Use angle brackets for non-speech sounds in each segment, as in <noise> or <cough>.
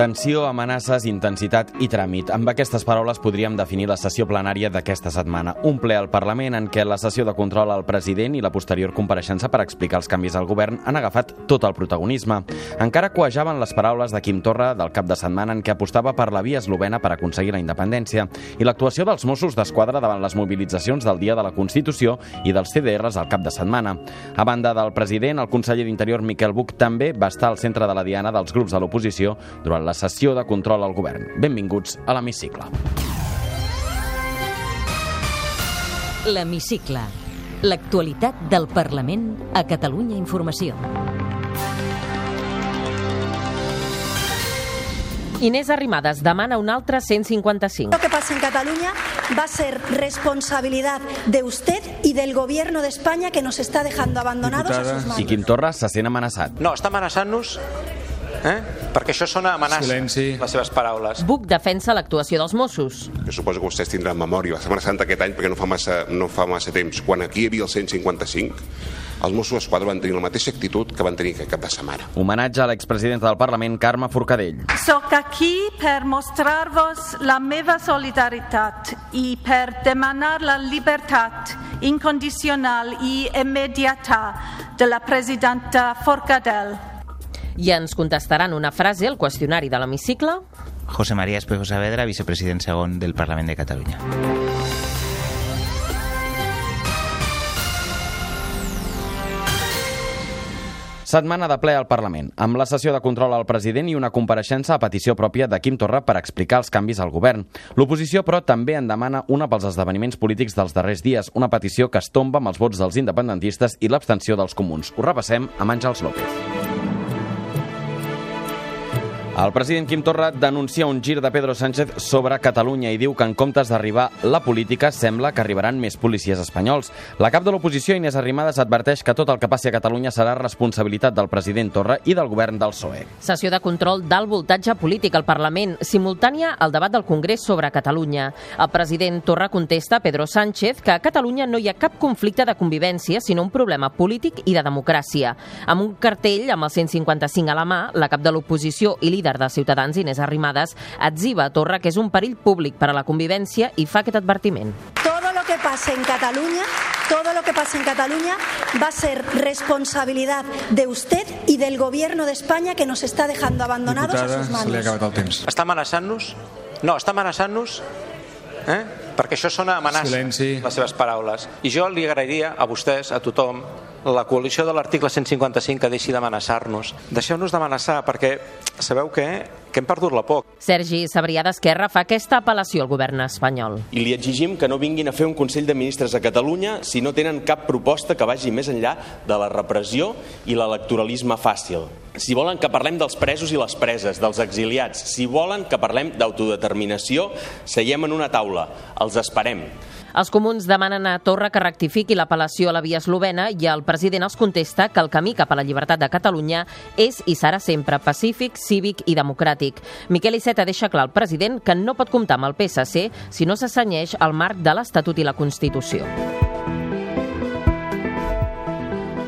Tensió, amenaces, intensitat i tràmit. Amb aquestes paraules podríem definir la sessió plenària d'aquesta setmana. Un ple al Parlament en què la sessió de control al president i la posterior compareixença per explicar els canvis al govern han agafat tot el protagonisme. Encara coejaven les paraules de Quim Torra del cap de setmana en què apostava per la via eslovena per aconseguir la independència i l'actuació dels Mossos d'Esquadra davant les mobilitzacions del Dia de la Constitució i dels CDRs al cap de setmana. A banda del president, el conseller d'Interior Miquel Buch també va estar al centre de la diana dels grups de l'oposició durant la sessió de control al govern. Benvinguts a l'Hemicicle. L'Hemicicle. L'actualitat del Parlament a Catalunya Informació. Inés Arrimadas demana un altre 155. Lo que pasa en Cataluña va a ser responsabilidad de usted y del gobierno de España que nos está dejando abandonados a sus I manos. Quim Torra se sent amenaçat. No, està amenaçant-nos eh? perquè això sona amenaça, Silenci. les seves paraules. Buch defensa l'actuació dels Mossos. Jo suposo que vostès tindran memòria. La Setmana Santa aquest any, perquè no fa massa, no fa massa temps, quan aquí hi havia el 155, els Mossos d'Esquadra van tenir la mateixa actitud que van tenir aquest cap de setmana. Homenatge a l'expresidenta del Parlament, Carme Forcadell. Soc aquí per mostrar-vos la meva solidaritat i per demanar la llibertat incondicional i immediata de la presidenta Forcadell. I ens contestaran una frase al qüestionari de l'hemicicle. José María Espejo Saavedra, vicepresident segon del Parlament de Catalunya. Setmana de ple al Parlament, amb la sessió de control al president i una compareixença a petició pròpia de Quim Torra per explicar els canvis al govern. L'oposició, però, també en demana una pels esdeveniments polítics dels darrers dies, una petició que es tomba amb els vots dels independentistes i l'abstenció dels comuns. Ho repassem amb Àngels López. El president Quim Torra denuncia un gir de Pedro Sánchez sobre Catalunya i diu que en comptes d'arribar la política sembla que arribaran més policies espanyols. La cap de l'oposició, Inés Arrimadas, adverteix que tot el que passi a Catalunya serà responsabilitat del president Torra i del govern del PSOE. Sessió de control d'alt voltatge polític al Parlament, simultània al debat del Congrés sobre Catalunya. El president Torra contesta a Pedro Sánchez que a Catalunya no hi ha cap conflicte de convivència, sinó un problema polític i de democràcia. Amb un cartell amb el 155 a la mà, la cap de l'oposició i líder de Ciutadans, Inés Arrimadas, atziva a Torra que és un perill públic per a la convivència i fa aquest advertiment. Todo lo que pase en Cataluña, todo lo que pase en Cataluña va a ser responsabilidad de usted y del gobierno de España que nos está dejando abandonados a Diputada, sus se li ha manos. acabat el temps. Està amenaçant-nos? No, està amenaçant-nos eh? perquè això sona a amenaça, Silenci. les seves paraules. I jo li agrairia a vostès, a tothom, la coalició de l'article 155 que deixi d'amenaçar-nos. Deixeu-nos d'amenaçar perquè sabeu què? Que hem perdut la por. Sergi Sabrià d'Esquerra fa aquesta apel·lació al govern espanyol. i li exigim que no vinguin a fer un Consell de Ministres a Catalunya si no tenen cap proposta que vagi més enllà de la repressió i l'electoralisme fàcil. Si volen que parlem dels presos i les preses, dels exiliats, si volen que parlem d'autodeterminació, seiem en una taula. Els esperem. Els comuns demanen a Torra que rectifiqui l'apel·lació a la via eslovena i el president els contesta que el camí cap a la llibertat de Catalunya és i serà sempre pacífic, cívic i democràtic. Miquel Iceta deixa clar al president que no pot comptar amb el PSC si no s'assenyeix al marc de l'Estatut i la Constitució.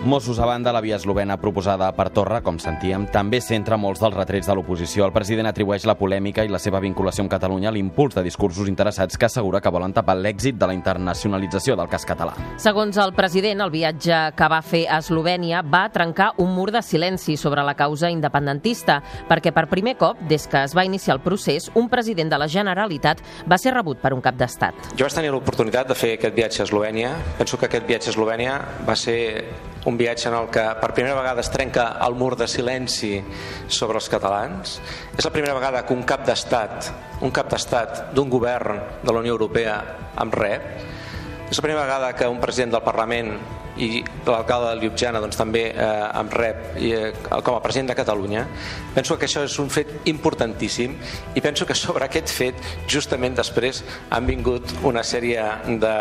Mossos a banda, la via eslovena proposada per Torra, com sentíem, també centra molts dels retrets de l'oposició. El president atribueix la polèmica i la seva vinculació amb Catalunya a l'impuls de discursos interessats que assegura que volen tapar l'èxit de la internacionalització del cas català. Segons el president, el viatge que va fer a Eslovènia va trencar un mur de silenci sobre la causa independentista, perquè per primer cop, des que es va iniciar el procés, un president de la Generalitat va ser rebut per un cap d'estat. Jo vaig tenir l'oportunitat de fer aquest viatge a Eslovènia. Penso que aquest viatge a Eslovènia va ser un viatge en el que per primera vegada es trenca el mur de silenci sobre els catalans. És la primera vegada que un cap d'estat, un cap d'estat d'un govern de la Unió Europea em rep. És la primera vegada que un president del Parlament i l'alcalde de Ljubljana doncs, també eh, em rep i, eh, com a president de Catalunya. Penso que això és un fet importantíssim i penso que sobre aquest fet justament després han vingut una sèrie de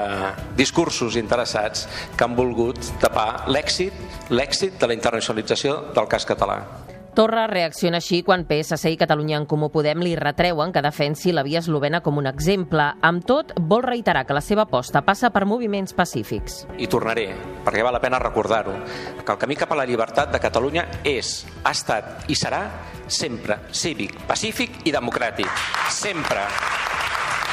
discursos interessats que han volgut tapar l'èxit l'èxit de la internacionalització del cas català. Torra reacciona així quan PSC i Catalunya en Comú Podem li retreuen que defensi la via eslovena com un exemple. Amb tot, vol reiterar que la seva aposta passa per moviments pacífics. I tornaré, perquè val la pena recordar-ho, que el camí cap a la llibertat de Catalunya és, ha estat i serà sempre cívic, pacífic i democràtic. Sempre.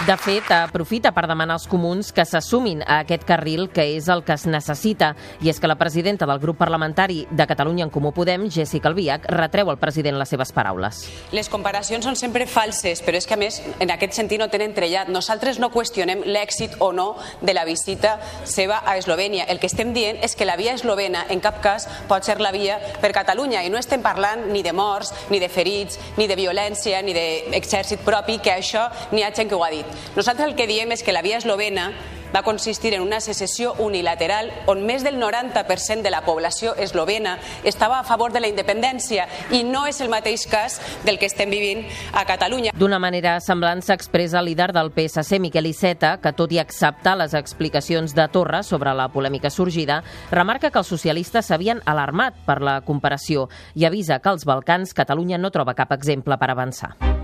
De fet, aprofita per demanar als comuns que s'assumin a aquest carril que és el que es necessita. I és que la presidenta del grup parlamentari de Catalunya en Comú Podem, Jessica Albiach, retreu al president les seves paraules. Les comparacions són sempre falses, però és que a més en aquest sentit no tenen trellat. Nosaltres no qüestionem l'èxit o no de la visita seva a Eslovènia. El que estem dient és que la via eslovena en cap cas pot ser la via per Catalunya i no estem parlant ni de morts, ni de ferits, ni de violència, ni d'exèrcit propi, que això n'hi ha gent que ho ha dit. Nosaltres el que diem és que la via eslovena va consistir en una secessió unilateral on més del 90% de la població eslovena estava a favor de la independència i no és el mateix cas del que estem vivint a Catalunya. D'una manera semblant s'expressa el líder del PSC, Miquel Iceta, que tot i acceptar les explicacions de Torra sobre la polèmica sorgida, remarca que els socialistes s'havien alarmat per la comparació i avisa que als Balcans Catalunya no troba cap exemple per avançar.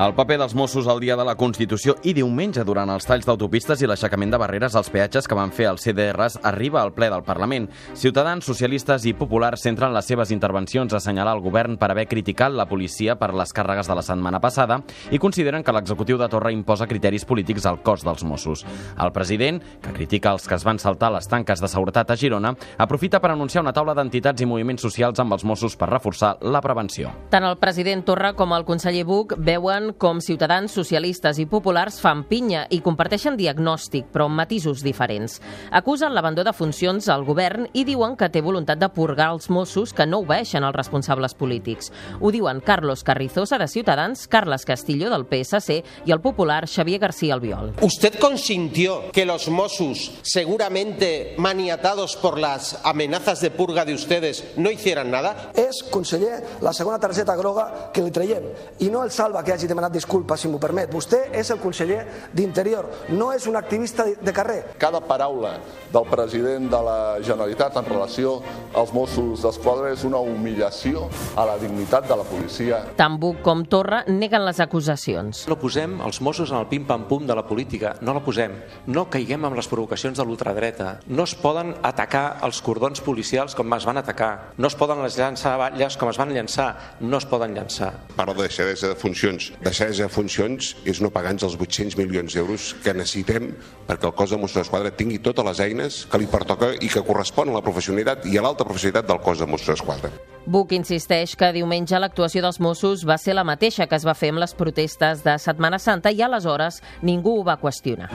El paper dels Mossos al dia de la Constitució i diumenge durant els talls d'autopistes i l'aixecament de barreres als peatges que van fer els CDRs arriba al ple del Parlament. Ciutadans, socialistes i populars centren les seves intervencions a assenyalar el govern per haver criticat la policia per les càrregues de la setmana passada i consideren que l'executiu de Torra imposa criteris polítics al cos dels Mossos. El president, que critica els que es van saltar les tanques de seguretat a Girona, aprofita per anunciar una taula d'entitats i moviments socials amb els Mossos per reforçar la prevenció. Tant el president Torra com el conseller Buch veuen com ciutadans, socialistes i populars fan pinya i comparteixen diagnòstic, però amb matisos diferents. Acusen l'abandó de funcions al govern i diuen que té voluntat de purgar els Mossos que no obeixen els responsables polítics. Ho diuen Carlos Carrizosa de Ciutadans, Carles Castillo del PSC i el popular Xavier García Albiol. ¿Usted consintió que los Mossos, seguramente maniatados por las amenazas de purga de ustedes, no hicieran nada? És, conseller, la segona targeta groga que li traiem i no el salva que hagi demanat disculpes, si m'ho permet. Vostè és el conseller d'Interior, no és un activista de carrer. Cada paraula del president de la Generalitat en relació als Mossos d'Esquadra és una humillació a la dignitat de la policia. Tant Buch com Torra neguen les acusacions. No posem els Mossos en el pim-pam-pum de la política, no la posem. No caiguem amb les provocacions de l'ultradreta. No es poden atacar els cordons policials com es van atacar. No es poden llançar batlles com es van llançar. No es poden llançar. Parla de deixadesa de funcions. De funcions és no pagar-nos els 800 milions d'euros que necessitem perquè el cos de Mossos d'Esquadra tingui totes les eines que li pertoca i que correspon a la professionalitat i a l'alta professionalitat del cos de Mossos d'Esquadra. Buch insisteix que diumenge l'actuació dels Mossos va ser la mateixa que es va fer amb les protestes de Setmana Santa i aleshores ningú ho va qüestionar.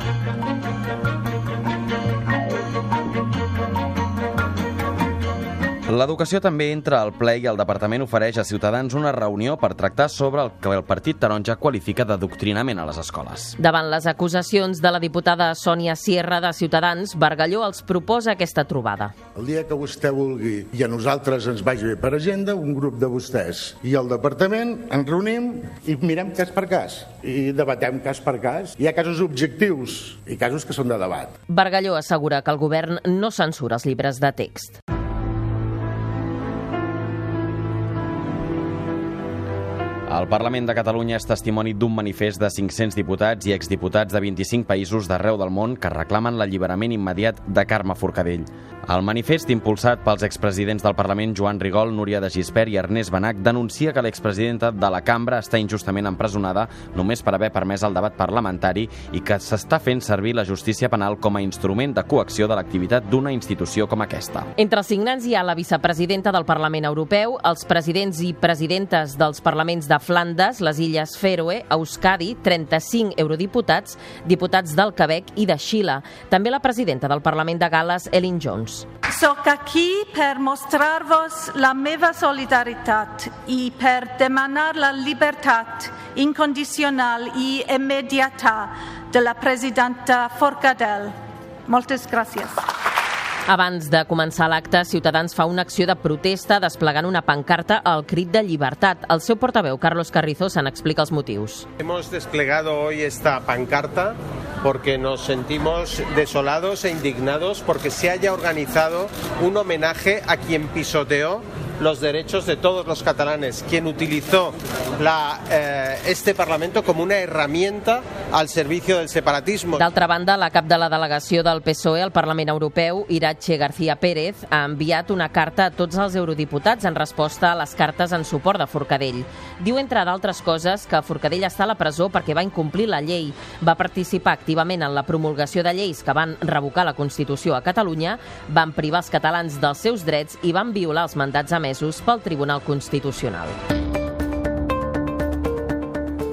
L'educació també entra al ple i el departament ofereix a Ciutadans una reunió per tractar sobre el que el Partit Taronja qualifica d'adoctrinament a les escoles. Davant les acusacions de la diputada Sònia Sierra de Ciutadans, Bargalló els proposa aquesta trobada. El dia que vostè vulgui i a nosaltres ens vagi bé per agenda, un grup de vostès i el departament ens reunim i mirem cas per cas i debatem cas per cas. Hi ha casos objectius i casos que són de debat. Bargalló assegura que el govern no censura els llibres de text. El Parlament de Catalunya és testimoni d'un manifest de 500 diputats i exdiputats de 25 països d'arreu del món que reclamen l'alliberament immediat de Carme Forcadell. El manifest, impulsat pels expresidents del Parlament Joan Rigol, Núria de Gispert i Ernest Benac, denuncia que l'expresidenta de la cambra està injustament empresonada només per haver permès el debat parlamentari i que s'està fent servir la justícia penal com a instrument de coacció de l'activitat d'una institució com aquesta. Entre els signants hi ha la vicepresidenta del Parlament Europeu, els presidents i presidentes dels parlaments de Flandes, les Illes Fèroe, Euskadi, 35 eurodiputats, diputats del Quebec i de Xile. També la presidenta del Parlament de Gales, Ellen Jones. Soc aquí per mostrar-vos la meva solidaritat i per demanar la llibertat incondicional i immediata de la presidenta Forcadell. Moltes gràcies. Abans de començar l'acte, Ciutadans fa una acció de protesta desplegant una pancarta al crit de llibertat. El seu portaveu, Carlos Carrizo, se n'explica els motius. Hemos desplegado hoy esta pancarta porque nos sentimos desolados e indignados porque se haya organizado un homenaje a quien pisoteó los derechos de todos los catalanes, quien utilizó la, eh, este Parlamento como una herramienta al servicio del separatismo. D'altra banda, la cap de la delegació del PSOE al Parlament Europeu, Iratxe García Pérez, ha enviat una carta a tots els eurodiputats en resposta a les cartes en suport de Forcadell. Diu, entre d'altres coses, que Forcadell està a la presó perquè va incomplir la llei, va participar activament en la promulgació de lleis que van revocar la Constitució a Catalunya, van privar els catalans dels seus drets i van violar els mandats a emesos pel Tribunal Constitucional.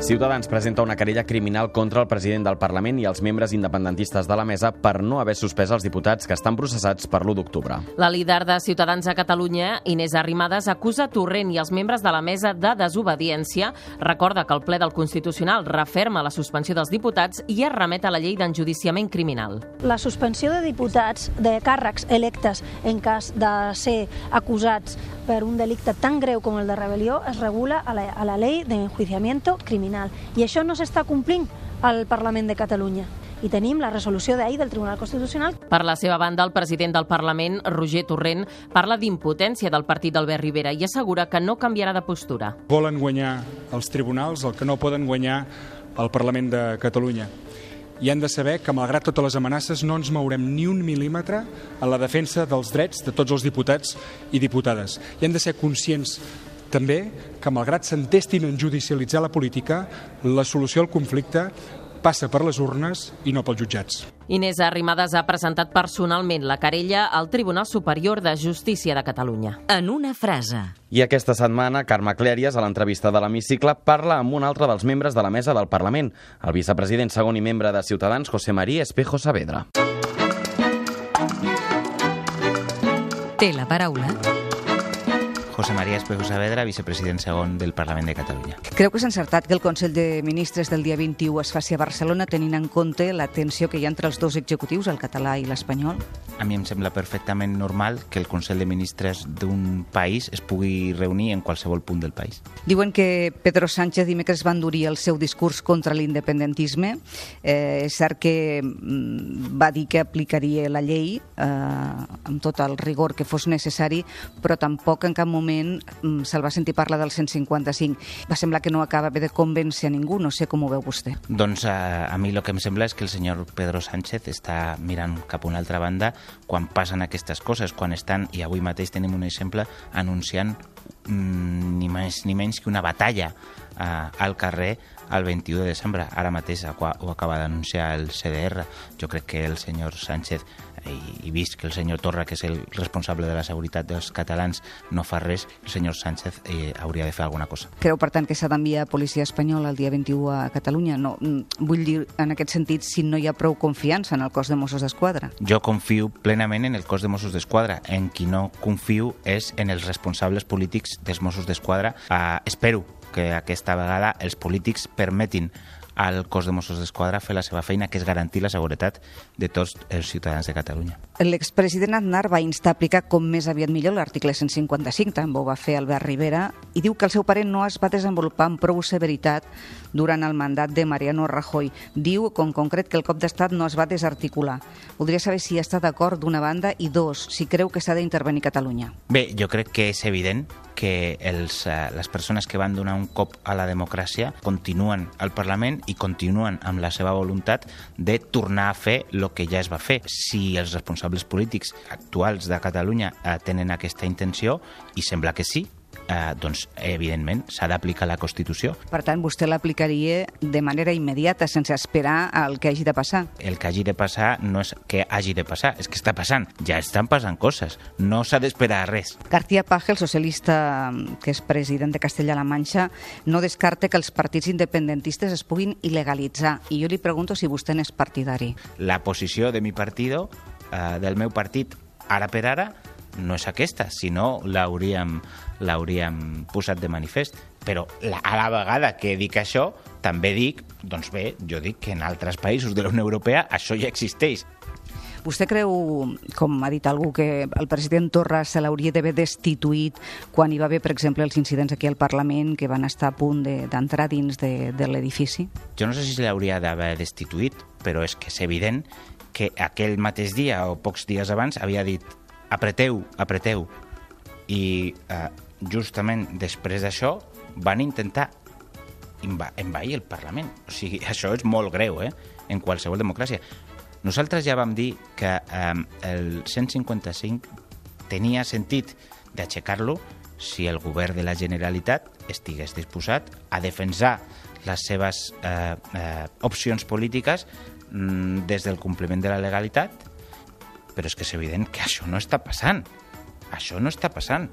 Ciutadans presenta una querella criminal contra el president del Parlament i els membres independentistes de la mesa per no haver suspès els diputats que estan processats per l'1 d'octubre. La líder de Ciutadans a Catalunya, Inés Arrimadas, acusa Torrent i els membres de la mesa de desobediència, recorda que el ple del Constitucional referma la suspensió dels diputats i es remet a la llei d'enjudiciament criminal. La suspensió de diputats de càrrecs electes en cas de ser acusats per un delicte tan greu com el de rebel·lió es regula a la, a la llei d'enjuiciamiento criminal. I això no s'està complint al Parlament de Catalunya i tenim la resolució d'ahir del Tribunal Constitucional. Per la seva banda, el president del Parlament, Roger Torrent, parla d'impotència del partit d'Albert Rivera i assegura que no canviarà de postura. Volen guanyar els tribunals el que no poden guanyar el Parlament de Catalunya i han de saber que, malgrat totes les amenaces, no ens mourem ni un mil·límetre en la defensa dels drets de tots els diputats i diputades. I han de ser conscients també que, malgrat s'entestin en judicialitzar la política, la solució al conflicte passa per les urnes i no pels jutjats. Inés Arrimadas ha presentat personalment la querella al Tribunal Superior de Justícia de Catalunya. En una frase. I aquesta setmana, Carme Clèries, a l'entrevista de l'Hemicicle, parla amb un altre dels membres de la mesa del Parlament, el vicepresident segon i membre de Ciutadans, José María Espejo Saavedra. Té la paraula José María Espejo Saavedra, vicepresident segon del Parlament de Catalunya. Creu que és encertat que el Consell de Ministres del dia 21 es faci a Barcelona tenint en compte la tensió que hi ha entre els dos executius, el català i l'espanyol? A mi em sembla perfectament normal que el Consell de Ministres d'un país es pugui reunir en qualsevol punt del país. Diuen que Pedro Sánchez dimecres va endurir el seu discurs contra l'independentisme. Eh, és cert que mm, va dir que aplicaria la llei eh, amb tot el rigor que fos necessari, però tampoc en cap moment mm, se'l va sentir parlar del 155. Va semblar que no acaba de convèncer a ningú, no sé com ho veu vostè. Doncs a, a mi el que em sembla és que el senyor Pedro Sánchez està mirant cap a una altra banda quan passen aquestes coses, quan estan, i avui mateix tenim un exemple, anunciant mm, ni més ni menys que una batalla eh, al carrer el 21 de desembre. Ara mateix ho acaba d'anunciar el CDR. Jo crec que el senyor Sánchez i, i vist que el senyor Torra, que és el responsable de la seguretat dels catalans, no fa res, el senyor Sánchez eh, hauria de fer alguna cosa. Creu, per tant, que s'ha d'enviar policia espanyola el dia 21 a Catalunya? No, mm, vull dir, en aquest sentit, si no hi ha prou confiança en el cos de Mossos d'Esquadra. Jo confio plenament en el cos de Mossos d'Esquadra. En qui no confio és en els responsables polítics dels Mossos d'Esquadra. Uh, espero que aquesta vegada els polítics permetin al cos de Mossos d'Esquadra fer la seva feina, que és garantir la seguretat de tots els ciutadans de Catalunya. L'expresident Aznar va instar a aplicar com més aviat millor l'article 155, també ho va fer Albert Rivera, i diu que el seu parent no es va desenvolupar amb prou severitat durant el mandat de Mariano Rajoy. Diu, com concret, que el cop d'estat no es va desarticular. Voldria saber si està d'acord d'una banda i dos, si creu que s'ha d'intervenir Catalunya. Bé, jo crec que és evident que els, eh, les persones que van donar un cop a la democràcia continuen al Parlament i continuen amb la seva voluntat de tornar a fer el que ja es va fer. Si els responsables polítics actuals de Catalunya eh, tenen aquesta intenció, i sembla que sí, eh, doncs, evidentment, s'ha d'aplicar la Constitució. Per tant, vostè l'aplicaria de manera immediata, sense esperar el que hagi de passar. El que hagi de passar no és que hagi de passar, és que està passant. Ja estan passant coses. No s'ha d'esperar res. García Paje, el socialista que és president de Castella-La Manxa, no descarta que els partits independentistes es puguin il·legalitzar. I jo li pregunto si vostè n'és partidari. La posició de mi partido, eh, del meu partit, ara per ara, no és aquesta, sinó l'hauríem l'hauríem posat de manifest. Però la, a la vegada que dic això, també dic, doncs bé, jo dic que en altres països de la Unió Europea això ja existeix. Vostè creu, com ha dit algú, que el president Torra se l'hauria d'haver destituït quan hi va haver, per exemple, els incidents aquí al Parlament que van estar a punt d'entrar de, dins de, de l'edifici? Jo no sé si l'hauria d'haver destituït, però és que és evident que aquell mateix dia o pocs dies abans havia dit apreteu, apreteu. I eh, justament després d'això van intentar envair el Parlament. O sigui, <laughs> això és molt greu, eh?, en qualsevol democràcia. Nosaltres ja vam dir que eh, el 155 tenia sentit d'aixecar-lo si el govern de la Generalitat estigués disposat a defensar les seves eh, eh, opcions polítiques mm, des del compliment de la legalitat, però és que és evident que això no està passant. Això no està passant.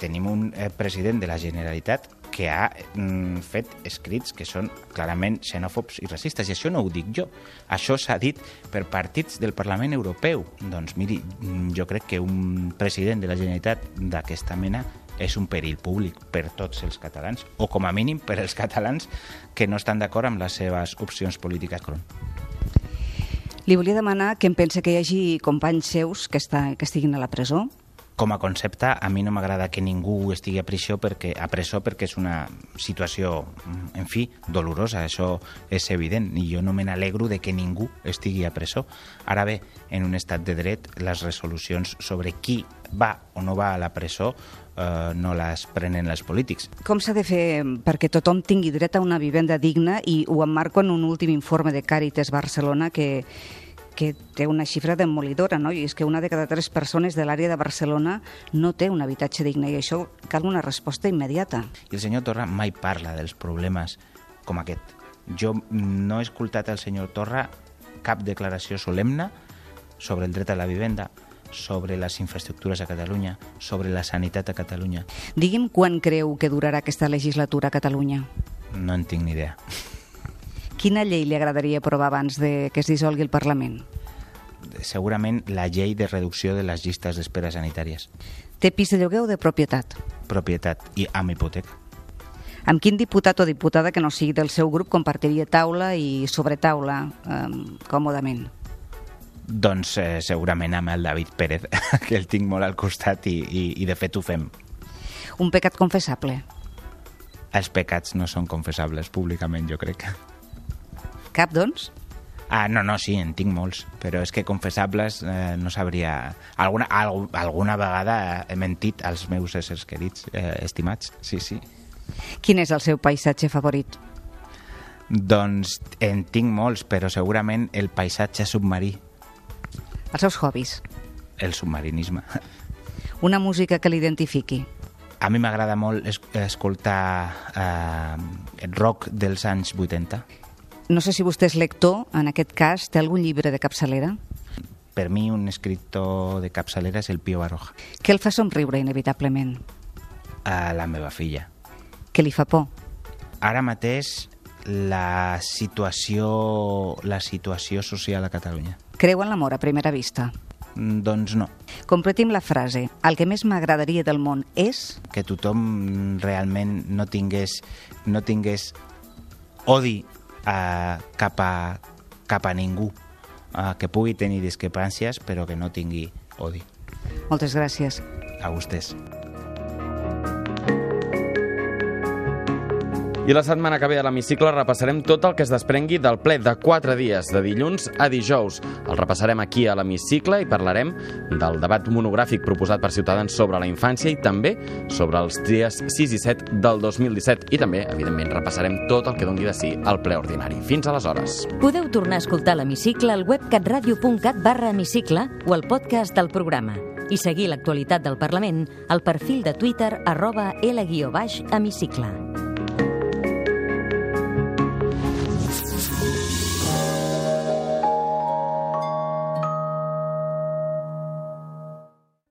Tenim un eh, president de la Generalitat que ha mm, fet escrits que són clarament xenòfobs i racistes, i això no ho dic jo. Això s'ha dit per partits del Parlament Europeu. Doncs miri, mm, jo crec que un president de la Generalitat d'aquesta mena és un perill públic per tots els catalans, o com a mínim per als catalans que no estan d'acord amb les seves opcions polítiques. Li volia demanar que em pensa que hi hagi companys seus que, està, que estiguin a la presó, com a concepte, a mi no m'agrada que ningú estigui a presó perquè, a presó perquè és una situació, en fi, dolorosa, això és evident, i jo no me n'alegro de que ningú estigui a presó. Ara bé, en un estat de dret, les resolucions sobre qui va o no va a la presó eh, no les prenen els polítics. Com s'ha de fer perquè tothom tingui dret a una vivenda digna i ho emmarco en un últim informe de Càritas Barcelona que que té una xifra demolidora, no? i és que una de cada tres persones de l'àrea de Barcelona no té un habitatge digne, i això cal una resposta immediata. I el senyor Torra mai parla dels problemes com aquest. Jo no he escoltat al senyor Torra cap declaració solemne sobre el dret a la vivenda, sobre les infraestructures a Catalunya, sobre la sanitat a Catalunya. Digui'm quan creu que durarà aquesta legislatura a Catalunya. No en tinc ni idea. Quina llei li agradaria aprovar abans de que es dissolgui el Parlament? Segurament la llei de reducció de les llistes d'espera sanitàries. Té pis de lloguer o de propietat? Propietat i amb hipoteca. Amb quin diputat o diputada que no sigui del seu grup compartiria taula i sobretaula eh, còmodament? Doncs eh, segurament amb el David Pérez, <laughs> que el tinc molt al costat i, i, i de fet ho fem. Un pecat confessable? Els pecats no són confessables públicament, jo crec. Cap, doncs? Ah, no, no, sí, en tinc molts, però és que confessables eh, no sabria... Alguna, al, alguna vegada he mentit als meus éssers querits, eh, estimats, sí, sí. Quin és el seu paisatge favorit? Doncs en tinc molts, però segurament el paisatge submarí. Els seus hobbies? El submarinisme. Una música que l'identifiqui? A mi m'agrada molt es escoltar eh, rock dels anys 80. No sé si vostè és lector, en aquest cas, té algun llibre de capçalera? Per mi un escriptor de capçalera és el Pío Baroja. Què el fa somriure inevitablement? A la meva filla. Què li fa por? Ara mateix la situació, la situació social a Catalunya. Creu en l'amor a primera vista? Mm, doncs no. Completim la frase. El que més m'agradaria del món és... Que tothom realment no tingués, no tingués odi eh, cap, a, cap a ningú, eh, que pugui tenir discrepàncies però que no tingui odi. Moltes gràcies. A vostès. I la setmana que ve a l'hemicicle repassarem tot el que es desprengui del ple de 4 dies, de dilluns a dijous. El repassarem aquí a l'hemicicle i parlarem del debat monogràfic proposat per Ciutadans sobre la infància i també sobre els dies 6 i 7 del 2017. I també, evidentment, repassarem tot el que doni de sí al ple ordinari. Fins aleshores. Podeu tornar a escoltar l'hemicicle al web catradio.cat barra hemicicle o al podcast del programa i seguir l'actualitat del Parlament al perfil de Twitter arroba L-hemicicle.